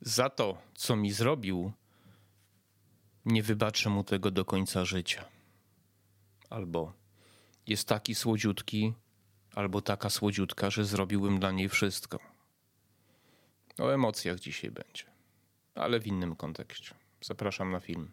Za to, co mi zrobił, nie wybaczę mu tego do końca życia. Albo jest taki słodziutki, albo taka słodziutka, że zrobiłbym dla niej wszystko. O emocjach dzisiaj będzie, ale w innym kontekście. Zapraszam na film.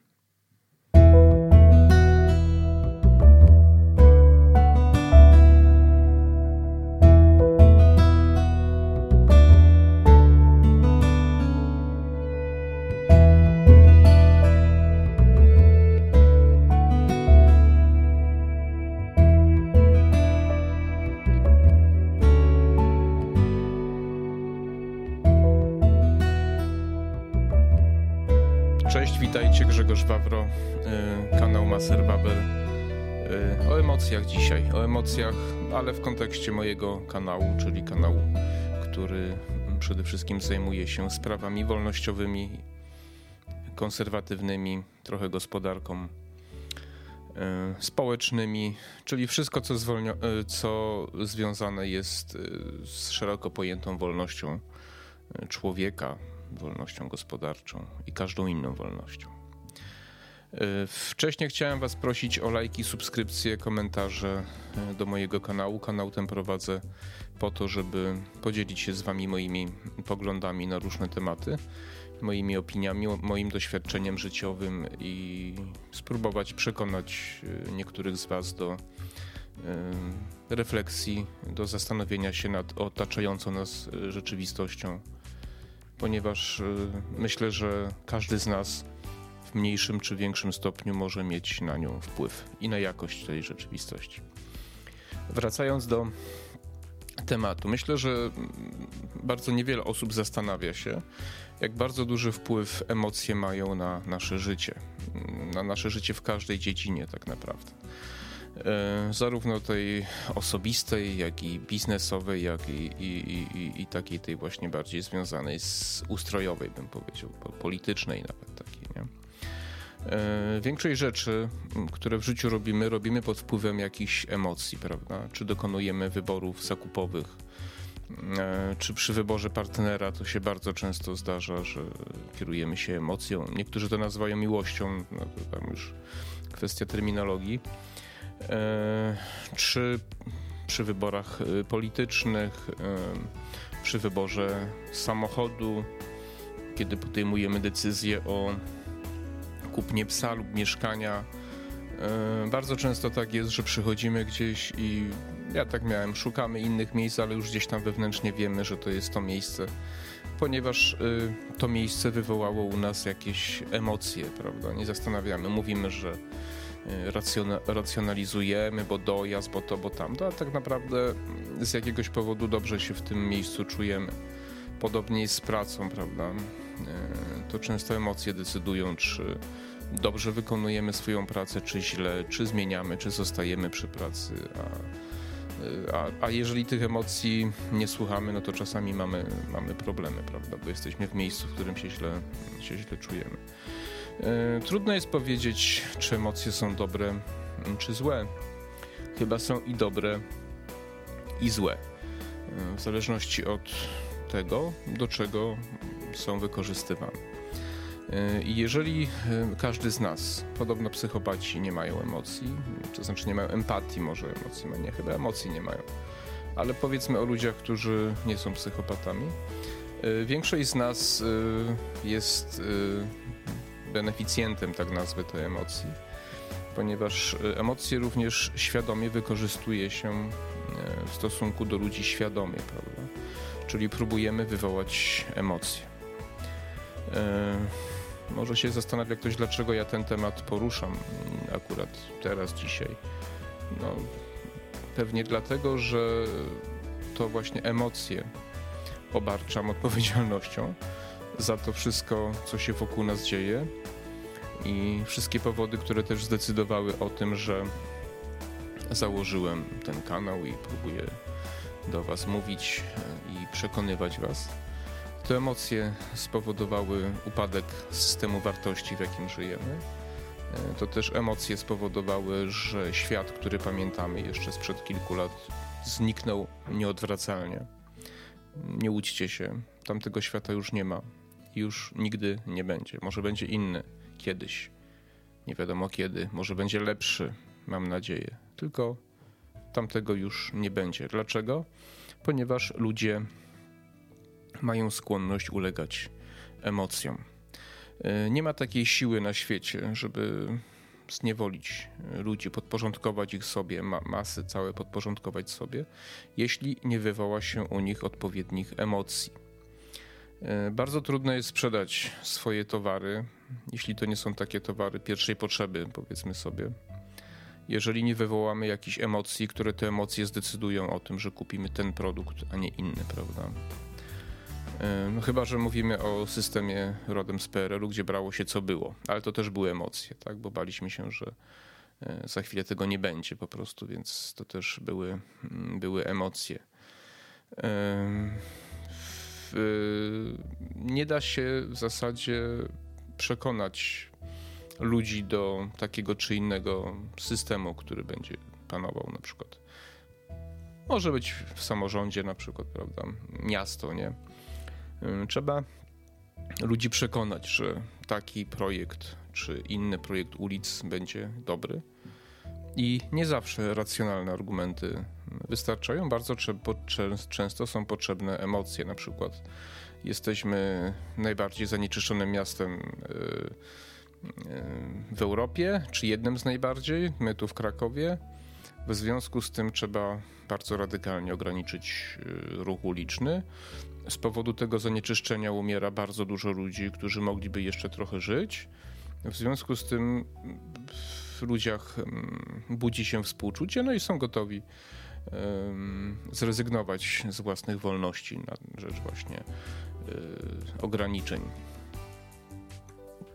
Cześć, witajcie, Grzegorz Wawro, y, kanał Maser Babel. Y, O emocjach dzisiaj, o emocjach, ale w kontekście mojego kanału, czyli kanału, który przede wszystkim zajmuje się sprawami wolnościowymi, konserwatywnymi, trochę gospodarką, y, społecznymi, czyli wszystko, co, zwolnio- co związane jest z szeroko pojętą wolnością człowieka, wolnością gospodarczą i każdą inną wolnością. Y, Wcześniej chciałem Was prosić o lajki, subskrypcje, komentarze y, do mojego kanału. Kanał ten prowadzę po to, żeby podzielić się z Wami moimi poglądami na różne tematy, moimi opiniami, moim doświadczeniem życiowym i spróbować przekonać y, niektórych z Was do refleksji, do zastanowienia się nad otaczającą nas rzeczywistością ponieważ y, myślę, że każdy z nas w mniejszym czy większym stopniu może mieć na nią wpływ i na jakość tej rzeczywistości. Wracając do tematu, myślę, że mm, bardzo niewiele osób zastanawia się, jak bardzo duży wpływ emocje mają na nasze życie, na nasze życie w każdej dziedzinie, tak naprawdę. E, zarówno tej osobistej, jak i biznesowej, jak i, i, i, i takiej tej właśnie bardziej związanej z ustrojowej, bym powiedział, po- politycznej nawet takiej, nie? E, Większość rzeczy, które w życiu robimy, robimy pod wpływem jakichś emocji, prawda? Czy dokonujemy wyborów zakupowych, e, czy przy wyborze partnera to się bardzo często zdarza, że kierujemy się emocją. Niektórzy to nazywają miłością, no to tam już kwestia terminologii. E, czy przy wyborach y, politycznych, y, przy wyborze samochodu, kiedy podejmujemy decyzję o kupnie psa lub mieszkania. E, Bardzo często tak jest, że przychodzimy gdzieś i ja tak miałem, szukamy innych miejsc, ale już gdzieś tam wewnętrznie wiemy, że to jest to miejsce, ponieważ to miejsce wywołało u nas jakieś emocje, prawda? Nie zastanawiamy, mówimy, że racjona, racjonalizujemy, bo dojazd, bo to, bo tamto, a tak naprawdę z jakiegoś powodu dobrze się w tym miejscu czujemy. Podobnie jest z pracą, prawda? E, To często emocje decydują, czy dobrze wykonujemy swoją pracę, czy źle, czy zmieniamy, czy zostajemy przy pracy. A, a, a jeżeli tych emocji nie słuchamy, no to czasami mamy, mamy problemy, prawda? Bo jesteśmy w miejscu, w którym się źle, się źle czujemy. E, Trudno jest powiedzieć, czy emocje są dobre, czy złe. Chyba są i dobre, i złe. E, W zależności od tego, do czego są wykorzystywane. E, I jeżeli każdy z nas, podobno psychopaci nie mają emocji, to znaczy nie mają empatii, może emocji, nie, chyba emocji nie mają, ale powiedzmy o ludziach, którzy nie są psychopatami, większość z nas jest beneficjentem, tak nazwę tej emocji, ponieważ e, emocje również świadomie wykorzystuje się e, w stosunku do ludzi świadomie, prawda? Czyli próbujemy wywołać emocje. E, może się zastanawia ktoś, dlaczego ja ten temat poruszam mm, akurat teraz, dzisiaj. No, pewnie dlatego, że to właśnie emocje obarczam odpowiedzialnością za to wszystko, co się wokół nas dzieje i wszystkie powody, które też zdecydowały o tym, że założyłem ten kanał i próbuję do Was mówić e, i przekonywać Was. To emocje spowodowały upadek systemu wartości, w jakim żyjemy. E, To też emocje spowodowały, że świat, który pamiętamy jeszcze sprzed kilku lat, zniknął nieodwracalnie. Nie łudźcie się, tamtego świata już nie ma już nigdy nie będzie. Może będzie inny kiedyś. Nie wiadomo kiedy. Może będzie lepszy, mam nadzieję. Tylko tamtego już nie będzie. Dlaczego? Ponieważ ludzie mają skłonność ulegać emocjom. E, nie ma takiej siły na świecie, żeby zniewolić ludzi, podporządkować ich sobie, ma masy całe podporządkować sobie, jeśli nie wywoła się u nich odpowiednich emocji. E, bardzo trudno jest sprzedać swoje towary, jeśli to nie są takie towary pierwszej potrzeby, powiedzmy sobie. Jeżeli nie wywołamy jakichś emocji, które te emocje zdecydują o tym, że kupimy ten produkt, a nie inny, prawda? E, no chyba, że mówimy o systemie rodem z PRL-u, gdzie brało się co było, ale to też były emocje, tak? bo baliśmy się, że e, za chwilę tego nie będzie po prostu, więc to też były, mm, były emocje. Nie da się w zasadzie przekonać ludzi do takiego czy innego systemu, który będzie panował na przykład. Może być w samorządzie na przykład, prawda, miasto, nie? Y, trzeba ludzi przekonać, że taki projekt czy inny projekt ulic będzie dobry. I nie zawsze racjonalne argumenty wystarczają. Bardzo często są potrzebne emocje. Na przykład jesteśmy najbardziej zanieczyszczonym miastem y, y, w Europie, czy jednym z najbardziej. My tu w Krakowie. W związku z tym trzeba bardzo radykalnie ograniczyć ruch uliczny. Z powodu tego zanieczyszczenia umiera bardzo dużo ludzi, którzy mogliby jeszcze trochę żyć. W związku z tym w ludziach mm, budzi się współczucie, no i są gotowi zrezygnować z własnych wolności na rzecz właśnie y, ograniczeń.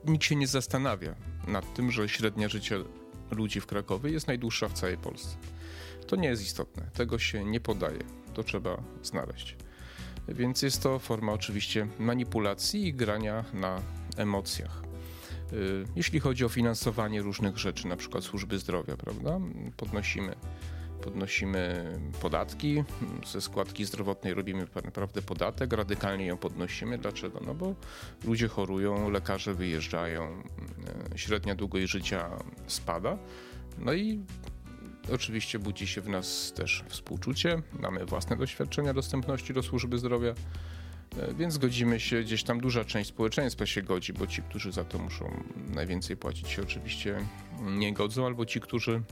Nikt się nie zastanawia nad tym, że średnia życia ludzi w Krakowie jest najdłuższa w całej Polsce. To nie jest istotne, tego się nie podaje, to trzeba znaleźć. Więc jest to forma oczywiście manipulacji i grania na emocjach. Y, jeśli chodzi o finansowanie różnych rzeczy, na przykład służby zdrowia, prawda? Podnosimy, podnosimy podatki, ze składki zdrowotnej robimy naprawdę podatek, radykalnie ją podnosimy. Dlaczego? No bo ludzie chorują, lekarze wyjeżdżają, y, średnia długość życia spada. No i Oczywiście budzi się w nas też współczucie, mamy własne doświadczenia dostępności do służby zdrowia, e, więc godzimy się, gdzieś tam duża część społeczeństwa się godzi, bo ci, którzy za to muszą najwięcej płacić, się oczywiście nie godzą, albo ci, którzy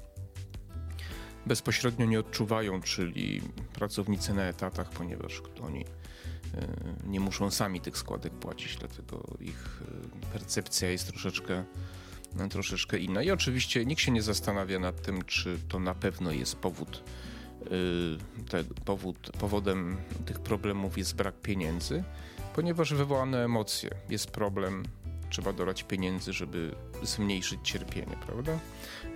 bezpośrednio nie odczuwają, czyli pracownicy na etatach, ponieważ oni e, nie muszą sami tych składek płacić, dlatego ich e, percepcja jest troszeczkę no, troszeczkę inna. I oczywiście nikt się nie zastanawia nad tym, czy to na pewno jest powód. Y, te, powód powodem tych problemów jest brak pieniędzy, ponieważ wywołane emocje. Jest problem, trzeba dorać pieniędzy, żeby zmniejszyć cierpienie, prawda?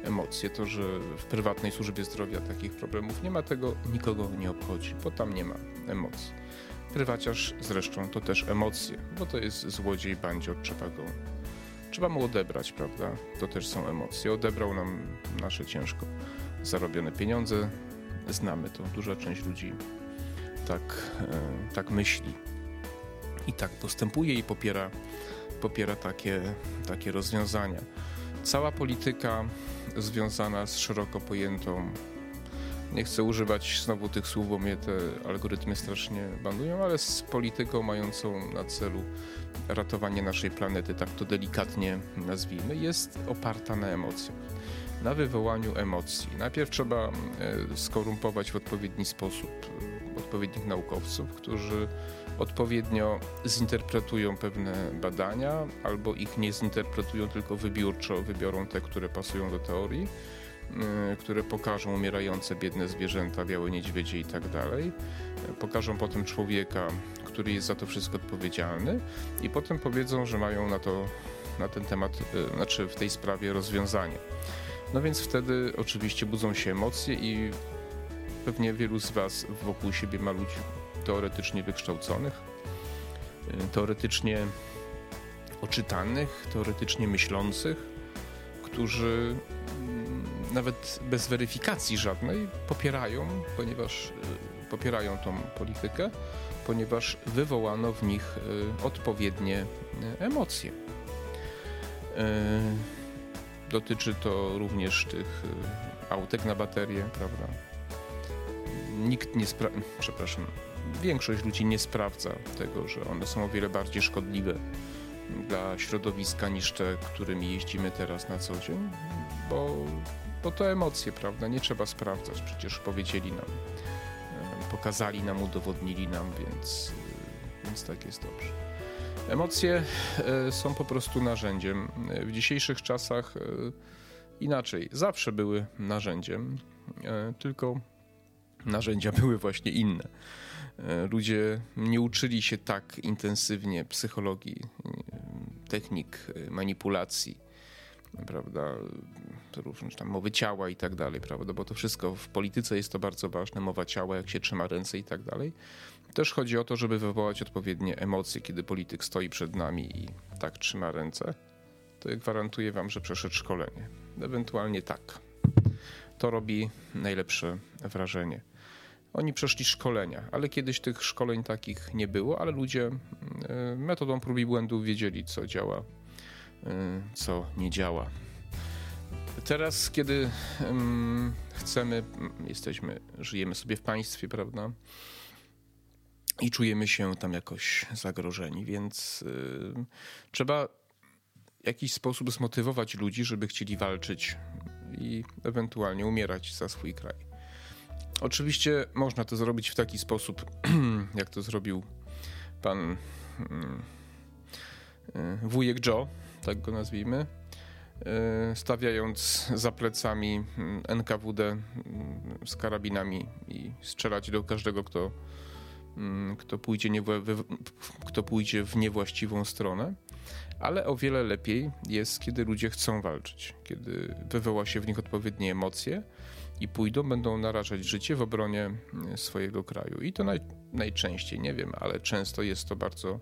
Emocje, to, że w prywatnej służbie zdrowia takich problemów nie ma, tego nikogo nie obchodzi, bo tam nie ma emocji. Prywaciarz zresztą to też emocje, bo to jest złodziej, bandzior, trzeba go trzeba mu odebrać, prawda? To też są emocje. Odebrał nam nasze ciężko zarobione pieniądze. Znamy to. Duża część ludzi tak, e, tak myśli i tak postępuje i popiera, popiera takie, takie rozwiązania. Cała polityka związana z szeroko pojętą nie chcę używać znowu tych słów, bo mnie te algorytmy strasznie banują, ale z polityką mającą na celu ratowanie naszej planety, tak to delikatnie nazwijmy, jest oparta na emocjach. Na wywołaniu emocji. Najpierw trzeba e, skorumpować w odpowiedni sposób e, odpowiednich naukowców, którzy odpowiednio zinterpretują pewne badania, albo ich nie zinterpretują, tylko wybiórczo wybiorą te, które pasują do teorii Y, które pokażą umierające biedne zwierzęta, białe niedźwiedzie i tak dalej. Pokażą potem człowieka, który jest za to wszystko odpowiedzialny i potem powiedzą, że mają na to, na ten temat, y, znaczy w tej sprawie rozwiązanie. No więc wtedy oczywiście budzą się emocje i pewnie wielu z Was wokół siebie ma ludzi teoretycznie wykształconych, y, teoretycznie oczytanych, teoretycznie myślących, którzy nawet bez weryfikacji żadnej popierają, ponieważ y, popierają tą politykę, ponieważ wywołano w nich odpowiednie emocje. Dotyczy to również tych autek na baterie, prawda? Nikt nie sprawdza, przepraszam, większość ludzi nie sprawdza tego, że one są o wiele bardziej szkodliwe dla środowiska niż te, którymi jeździmy teraz na co dzień, bo, bo to emocje, prawda? Nie trzeba sprawdzać, przecież powiedzieli nam, e, pokazali nam, udowodnili nam, więc, e, więc tak jest dobrze. Emocje e, są po prostu narzędziem. W dzisiejszych czasach inaczej, zawsze były narzędziem, tylko narzędzia były właśnie inne. E, ludzie nie uczyli się tak intensywnie psychologii, e, technik e, manipulacji, prawda, różne tam mowy ciała i tak dalej, prawda, bo to wszystko w polityce jest to bardzo ważne, mowa ciała, jak się trzyma ręce i tak dalej. Też chodzi o to, żeby wywołać odpowiednie emocje, kiedy polityk stoi przed nami i tak trzyma ręce. To ja gwarantuję wam, że przeszedł szkolenie. Ewentualnie tak. To robi najlepsze wrażenie. Oni przeszli szkolenia, ale kiedyś tych szkoleń takich nie było, ale ludzie e, metodą prób i błędów wiedzieli, co działa, e, co nie działa. Teraz, kiedy chcemy, jesteśmy, żyjemy sobie w państwie, prawda? I czujemy się tam jakoś zagrożeni, więc e, trzeba w jakiś sposób zmotywować ludzi, żeby chcieli walczyć i ewentualnie umierać za swój kraj. Oczywiście można to zrobić w taki sposób, jak to zrobił pan mm, e, wujek Joe, tak go nazwijmy, e, stawiając za plecami mm, NKWD mm, z karabinami i strzelać do każdego, kto, kto, pójdzie, nie, kto pójdzie w niewłaściwą stronę. Ale o wiele lepiej jest, kiedy ludzie chcą walczyć, kiedy wywoła się w nich odpowiednie emocje i pójdą, będą narażać życie w obronie e, swojego kraju. I to naj, najczęściej, nie wiem, ale często jest to bardzo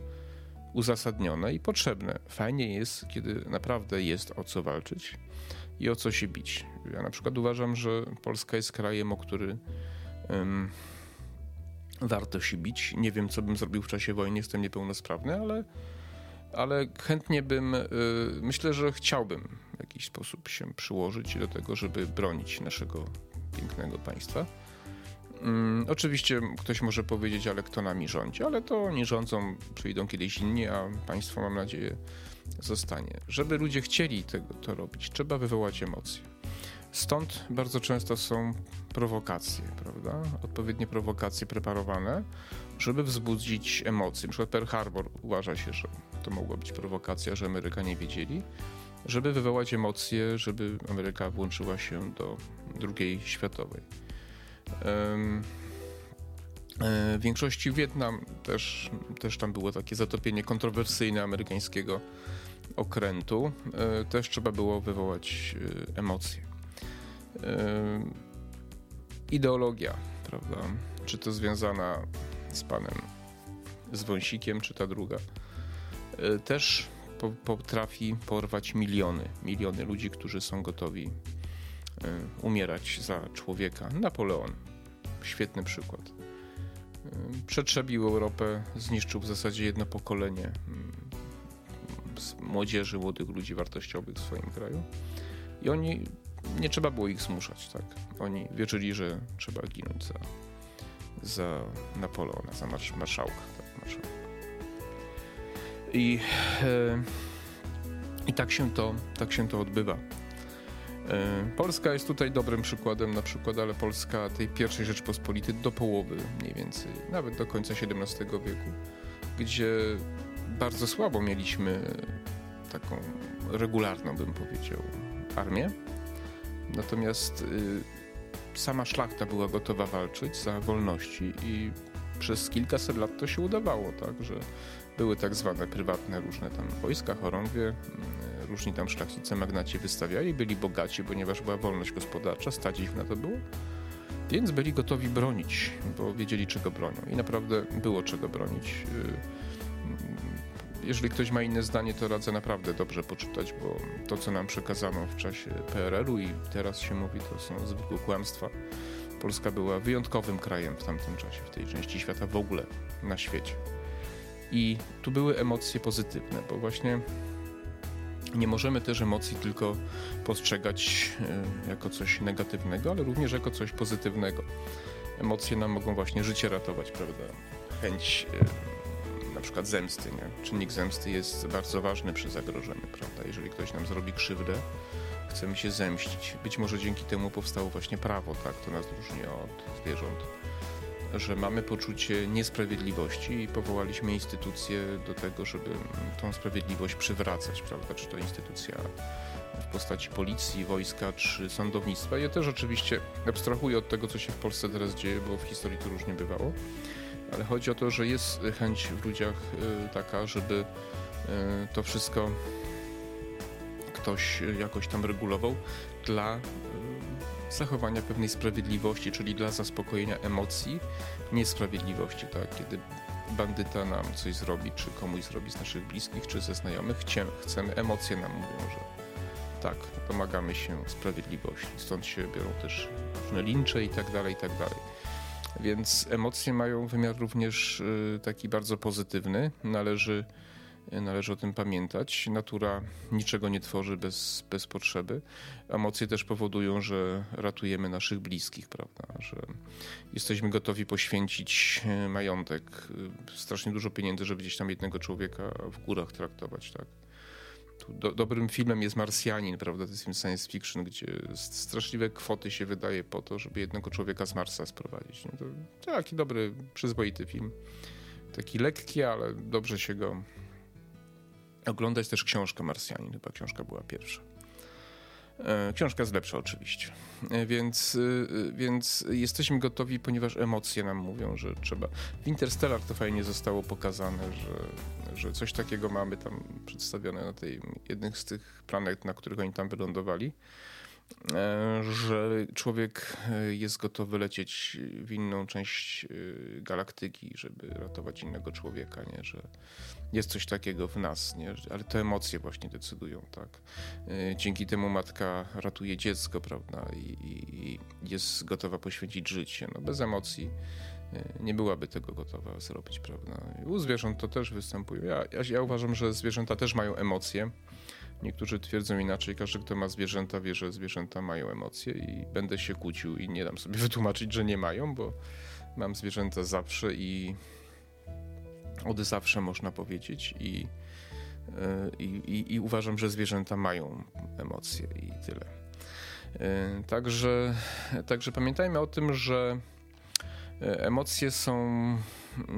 uzasadnione i potrzebne. Fajnie jest, kiedy naprawdę jest o co walczyć i o co się bić. Ja na przykład uważam, że Polska jest krajem, o który um, warto się bić. Nie wiem, co bym zrobił w czasie wojny, jestem niepełnosprawny, ale, ale chętnie bym, y, myślę, że chciałbym w jakiś sposób się przyłożyć do tego, żeby bronić naszego pięknego państwa. Um, oczywiście ktoś może powiedzieć, ale kto nami rządzi, ale to nie rządzą, przyjdą kiedyś inni, a państwo, mam nadzieję, zostanie. Żeby ludzie chcieli tego, to robić, trzeba wywołać emocje. Stąd bardzo często są prowokacje, prawda? Odpowiednie prowokacje preparowane, żeby wzbudzić emocje. Na przykład Pearl Harbor uważa się, że to mogła być prowokacja, że Amerykanie wiedzieli, żeby wywołać emocje, żeby Ameryka włączyła się do II światowej. E, w większości Wietnam też, też tam było takie zatopienie kontrowersyjne amerykańskiego okrętu. E, też trzeba było wywołać e, emocje. Ideologia, prawda? Czy to związana z panem z wąsikiem, czy ta druga. Też potrafi porwać miliony, miliony ludzi, którzy są gotowi e, umierać za człowieka. Napoleon, świetny przykład. E, przetrzebił Europę, zniszczył w zasadzie jedno pokolenie mm, młodzieży, młodych ludzi wartościowych w swoim kraju. I oni, nie trzeba było ich zmuszać, tak? Oni wierzyli, że trzeba ginąć za, za Napoleona, za marszałka. Tak, marszałka. I, e, i tak, się to, tak się to odbywa. E, Polska jest tutaj dobrym przykładem, na przykład, ale Polska tej pierwszej Rzeczpospolitej do połowy mniej więcej, nawet do końca XVII wieku, gdzie bardzo słabo mieliśmy taką regularną, bym powiedział, armię. Natomiast y, sama szlachta była gotowa walczyć za wolności i przez kilkaset lat to się udawało, tak, że były tak zwane prywatne różne tam wojska, chorągwie, mm, różni tam szlachcice, magnaci wystawiali, byli bogaci, ponieważ była wolność gospodarcza, stać ich na to było. Więc byli gotowi bronić, bo wiedzieli czego bronią i naprawdę było czego bronić. Y, mm, jeżeli ktoś ma inne zdanie, to radzę naprawdę dobrze poczytać, bo to, co nam przekazano w czasie PRL-u i teraz się mówi, to są zwykłe kłamstwa Polska była wyjątkowym krajem w tamtym czasie, w tej części świata w ogóle na świecie. I tu były emocje pozytywne, bo właśnie nie możemy też emocji tylko postrzegać e, jako coś negatywnego, ale również jako coś pozytywnego. Emocje nam mogą właśnie życie ratować, prawda? Chęć e, na przykład zemsty, nie? Czynnik zemsty jest bardzo ważny przy zagrożeniu, prawda? Jeżeli ktoś nam zrobi krzywdę, chcemy się zemścić. Być może dzięki temu powstało właśnie prawo, tak? To nas różni od zwierząt że mamy poczucie niesprawiedliwości i powołaliśmy instytucje do tego, żeby tą sprawiedliwość przywracać, prawda? Czy to instytucja w postaci policji, wojska czy sądownictwa. Ja też oczywiście abstrahuję od tego, co się w Polsce teraz dzieje, bo w historii to różnie bywało, ale chodzi o to, że jest chęć w ludziach y, taka, żeby y, to wszystko ktoś jakoś tam regulował dla y, zachowania pewnej sprawiedliwości, czyli dla zaspokojenia emocji niesprawiedliwości, tak? Kiedy bandyta nam coś zrobi, czy komuś zrobi z naszych bliskich, czy ze znajomych, chcemy, chcemy emocje nam mówią, że tak, domagamy się sprawiedliwości. Stąd się biorą też różne lincze i tak dalej, i tak dalej. Więc emocje mają wymiar również y, taki bardzo pozytywny. Należy Należy o tym pamiętać. Natura niczego nie tworzy bez, bez potrzeby. Emocje też powodują, że ratujemy naszych bliskich, prawda? Że jesteśmy gotowi poświęcić e, majątek, e, strasznie dużo pieniędzy, żeby gdzieś tam jednego człowieka w górach traktować, tak? Do, dobrym filmem jest Marsjanin, prawda? To jest film science fiction, gdzie straszliwe kwoty się wydaje po to, żeby jednego człowieka z Marsa sprowadzić. No taki dobry, przyzwoity film. Taki lekki, ale dobrze się go oglądać też książkę Marsjanin, chyba książka była pierwsza. E, książka jest lepsza oczywiście, e, więc, e, więc jesteśmy gotowi, ponieważ emocje nam mówią, że trzeba. W Interstellar to fajnie zostało pokazane, że, że coś takiego mamy tam przedstawione na tej jednych z tych planet, na których oni tam wylądowali że człowiek e, jest gotowy lecieć w inną część e, galaktyki, żeby ratować innego człowieka, nie? że jest coś takiego w nas, nie? ale to emocje właśnie decydują. Tak? Dzięki temu matka ratuje dziecko prawda? I, i jest gotowa poświęcić życie. No, bez emocji nie byłaby tego gotowa zrobić. Prawda? U zwierząt to też występuje. Ja, ja, ja uważam, że zwierzęta też mają emocje Niektórzy twierdzą inaczej. Każdy, kto ma zwierzęta, wie, że zwierzęta mają emocje i będę się kłócił i nie dam sobie wytłumaczyć, że nie mają, bo mam zwierzęta zawsze i od zawsze można powiedzieć i, e, i, i, i uważam, że zwierzęta mają emocje i tyle. E, także, także pamiętajmy o tym, że e, emocje są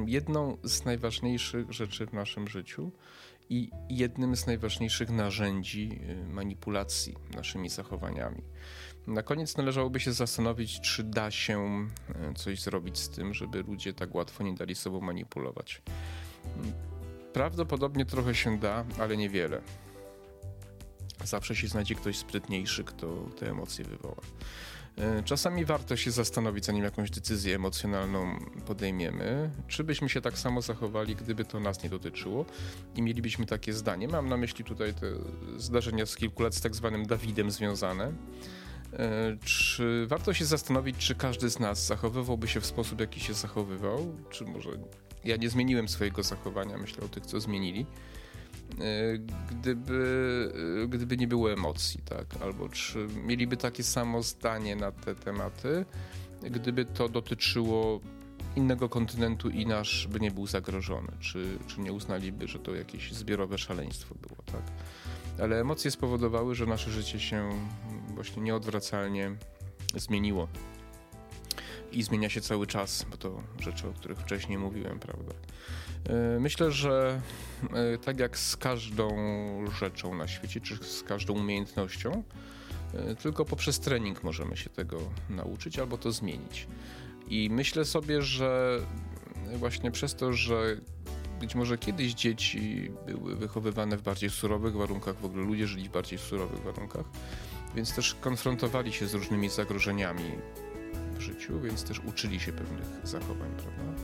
jedną z najważniejszych rzeczy w naszym życiu i jednym z najważniejszych narzędzi y, manipulacji naszymi zachowaniami. Na koniec należałoby się zastanowić, czy da się y, coś zrobić z tym, żeby ludzie tak łatwo nie dali sobą manipulować. Prawdopodobnie trochę się da, ale niewiele. Zawsze się znajdzie ktoś sprytniejszy, kto te emocje wywoła. E, czasami warto się zastanowić, zanim jakąś decyzję emocjonalną podejmiemy, czy byśmy się tak samo zachowali, gdyby to nas nie dotyczyło i mielibyśmy takie zdanie. Mam na myśli tutaj te zdarzenia z kilku lat z tak zwanym Dawidem związane. E, czy warto się zastanowić, czy każdy z nas zachowywałby się w sposób, jaki się zachowywał? Czy może ja nie zmieniłem swojego zachowania, myślę o tych, co zmienili gdyby, e, gdyby nie było emocji, tak? Albo czy mieliby takie samo zdanie na te tematy, gdyby to dotyczyło innego kontynentu i nasz by nie był zagrożony, czy, czy nie uznaliby, że to jakieś zbiorowe szaleństwo było, tak? Ale emocje spowodowały, że nasze życie się właśnie nieodwracalnie zmieniło. I zmienia się cały czas, bo to rzeczy, o których wcześniej mówiłem, prawda? E, myślę, że e, tak jak z każdą rzeczą na świecie, czy z każdą umiejętnością, e, tylko poprzez trening możemy się tego nauczyć albo to zmienić. I myślę sobie, że właśnie przez to, że być może kiedyś dzieci były wychowywane w bardziej surowych warunkach, w ogóle ludzie żyli w bardziej surowych warunkach, więc też konfrontowali się z różnymi zagrożeniami w życiu, więc też uczyli się pewnych zachowań, prawda?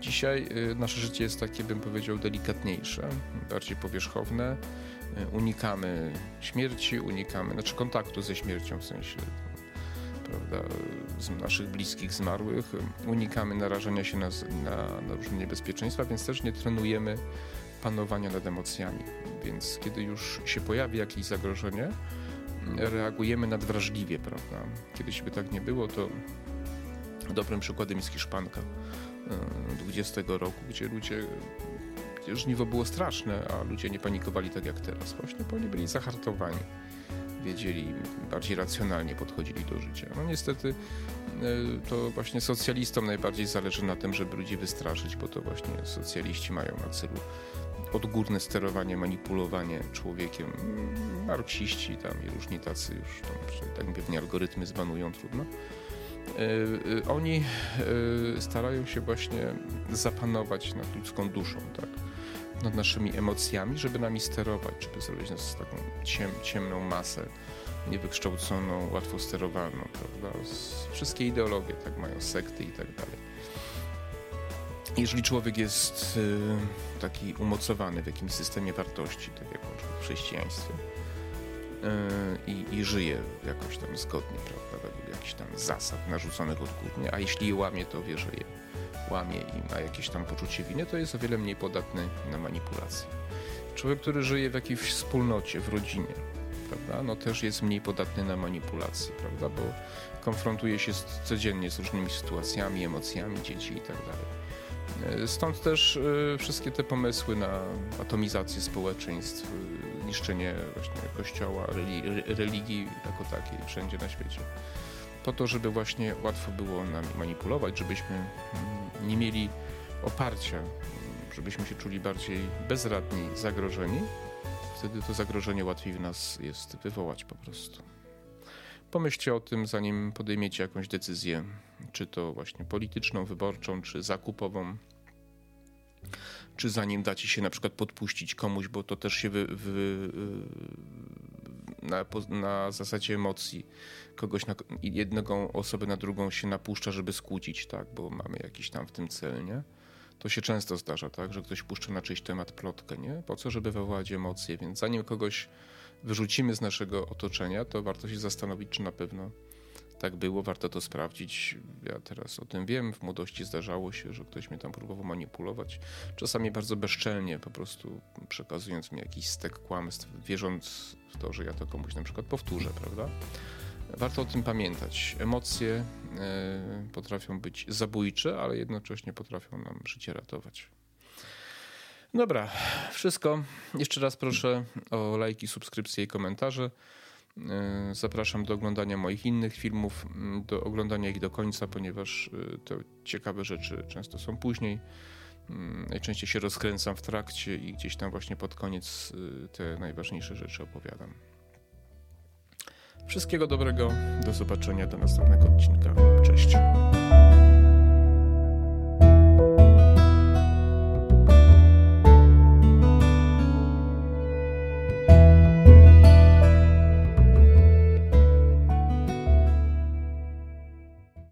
Dzisiaj y, nasze życie jest takie, bym powiedział, delikatniejsze, bardziej powierzchowne. Y, unikamy śmierci, unikamy, znaczy kontaktu ze śmiercią w sensie prawda, z naszych bliskich zmarłych, unikamy narażania się na, na, na różne niebezpieczeństwa, więc też nie trenujemy panowania nad emocjami. Więc kiedy już się pojawi jakieś zagrożenie, reagujemy nadwrażliwie, prawda? Kiedyś by tak nie było, to dobrym przykładem jest Hiszpanka 20 e, roku, gdzie ludzie żniwo było straszne, a ludzie nie panikowali tak jak teraz. Właśnie, bo oni byli zahartowani. Wiedzieli, bardziej racjonalnie podchodzili do życia. No niestety e, to właśnie socjalistom najbardziej zależy na tym, żeby ludzi wystraszyć, bo to właśnie socjaliści mają na celu odgórne sterowanie, manipulowanie człowiekiem. Marksiści tam i różni tacy już, tam, tak pewnie algorytmy zbanują, trudno. E, e, oni starają się właśnie zapanować nad ludzką duszą, tak? nad naszymi emocjami, żeby nami sterować, żeby zrobić nas taką ciem, ciemną masę, niewykształconą, łatwo sterowalną, prawda? Wszystkie ideologie tak mają, sekty i tak dalej. Jeżeli człowiek jest y, taki umocowany w jakimś systemie wartości, tak jak w chrześcijaństwie, y, i, i żyje jakoś tam zgodnie, prawda, według jakichś tam zasad narzuconych odgórnie, a jeśli je łamie, to wie, że je łamie i ma jakieś tam poczucie winy, to jest o wiele mniej podatny na manipulację. Człowiek, który żyje w jakiejś wspólnocie, w rodzinie, prawda, no też jest mniej podatny na manipulację, prawda, bo konfrontuje się codziennie z różnymi sytuacjami, emocjami dzieci i tak dalej. Stąd też y, wszystkie te pomysły na atomizację społeczeństw, y, niszczenie właśnie kościoła, religii jako takiej wszędzie na świecie po to, żeby właśnie łatwo było nami manipulować, żebyśmy mm, nie mieli oparcia, żebyśmy się czuli bardziej bezradni, zagrożeni. Wtedy to zagrożenie łatwiej w nas jest wywołać po prostu. Pomyślcie o tym, zanim podejmiecie jakąś decyzję, czy to właśnie polityczną, wyborczą, czy zakupową, czy zanim dacie się na przykład podpuścić komuś, bo to też się wy, wy, na, na zasadzie emocji kogoś, na, jednego osobę na drugą się napuszcza, żeby skłócić, tak, bo mamy jakiś tam w tym cel, nie? To się często zdarza, tak, że ktoś puszcza na czyjś temat plotkę, nie? Po co, żeby wywołać emocje, więc zanim kogoś wyrzucimy z naszego otoczenia, to warto się zastanowić, czy na pewno tak było, warto to sprawdzić. Ja teraz o tym wiem. W młodości zdarzało się, że ktoś mnie tam próbował manipulować. Czasami bardzo bezczelnie, po prostu przekazując mi jakiś stek kłamstw, wierząc w to, że ja to komuś na przykład powtórzę, prawda? Warto o tym pamiętać. Emocje y, potrafią być zabójcze, ale jednocześnie potrafią nam życie ratować. Dobra, wszystko. Jeszcze raz proszę o lajki, subskrypcje i komentarze. E, zapraszam do oglądania moich innych filmów, do oglądania ich do końca, ponieważ te ciekawe rzeczy często są później. Najczęściej się rozkręcam w trakcie i gdzieś tam właśnie pod koniec e, te najważniejsze rzeczy opowiadam. Wszystkiego dobrego, do zobaczenia, do następnego odcinka. Cześć.